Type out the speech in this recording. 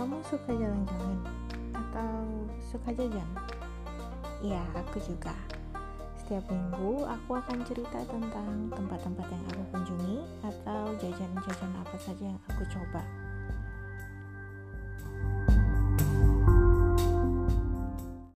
kamu suka jalan-jalan atau suka jajan? Ya, aku juga. Setiap minggu aku akan cerita tentang tempat-tempat yang aku kunjungi atau jajan-jajan apa saja yang aku coba.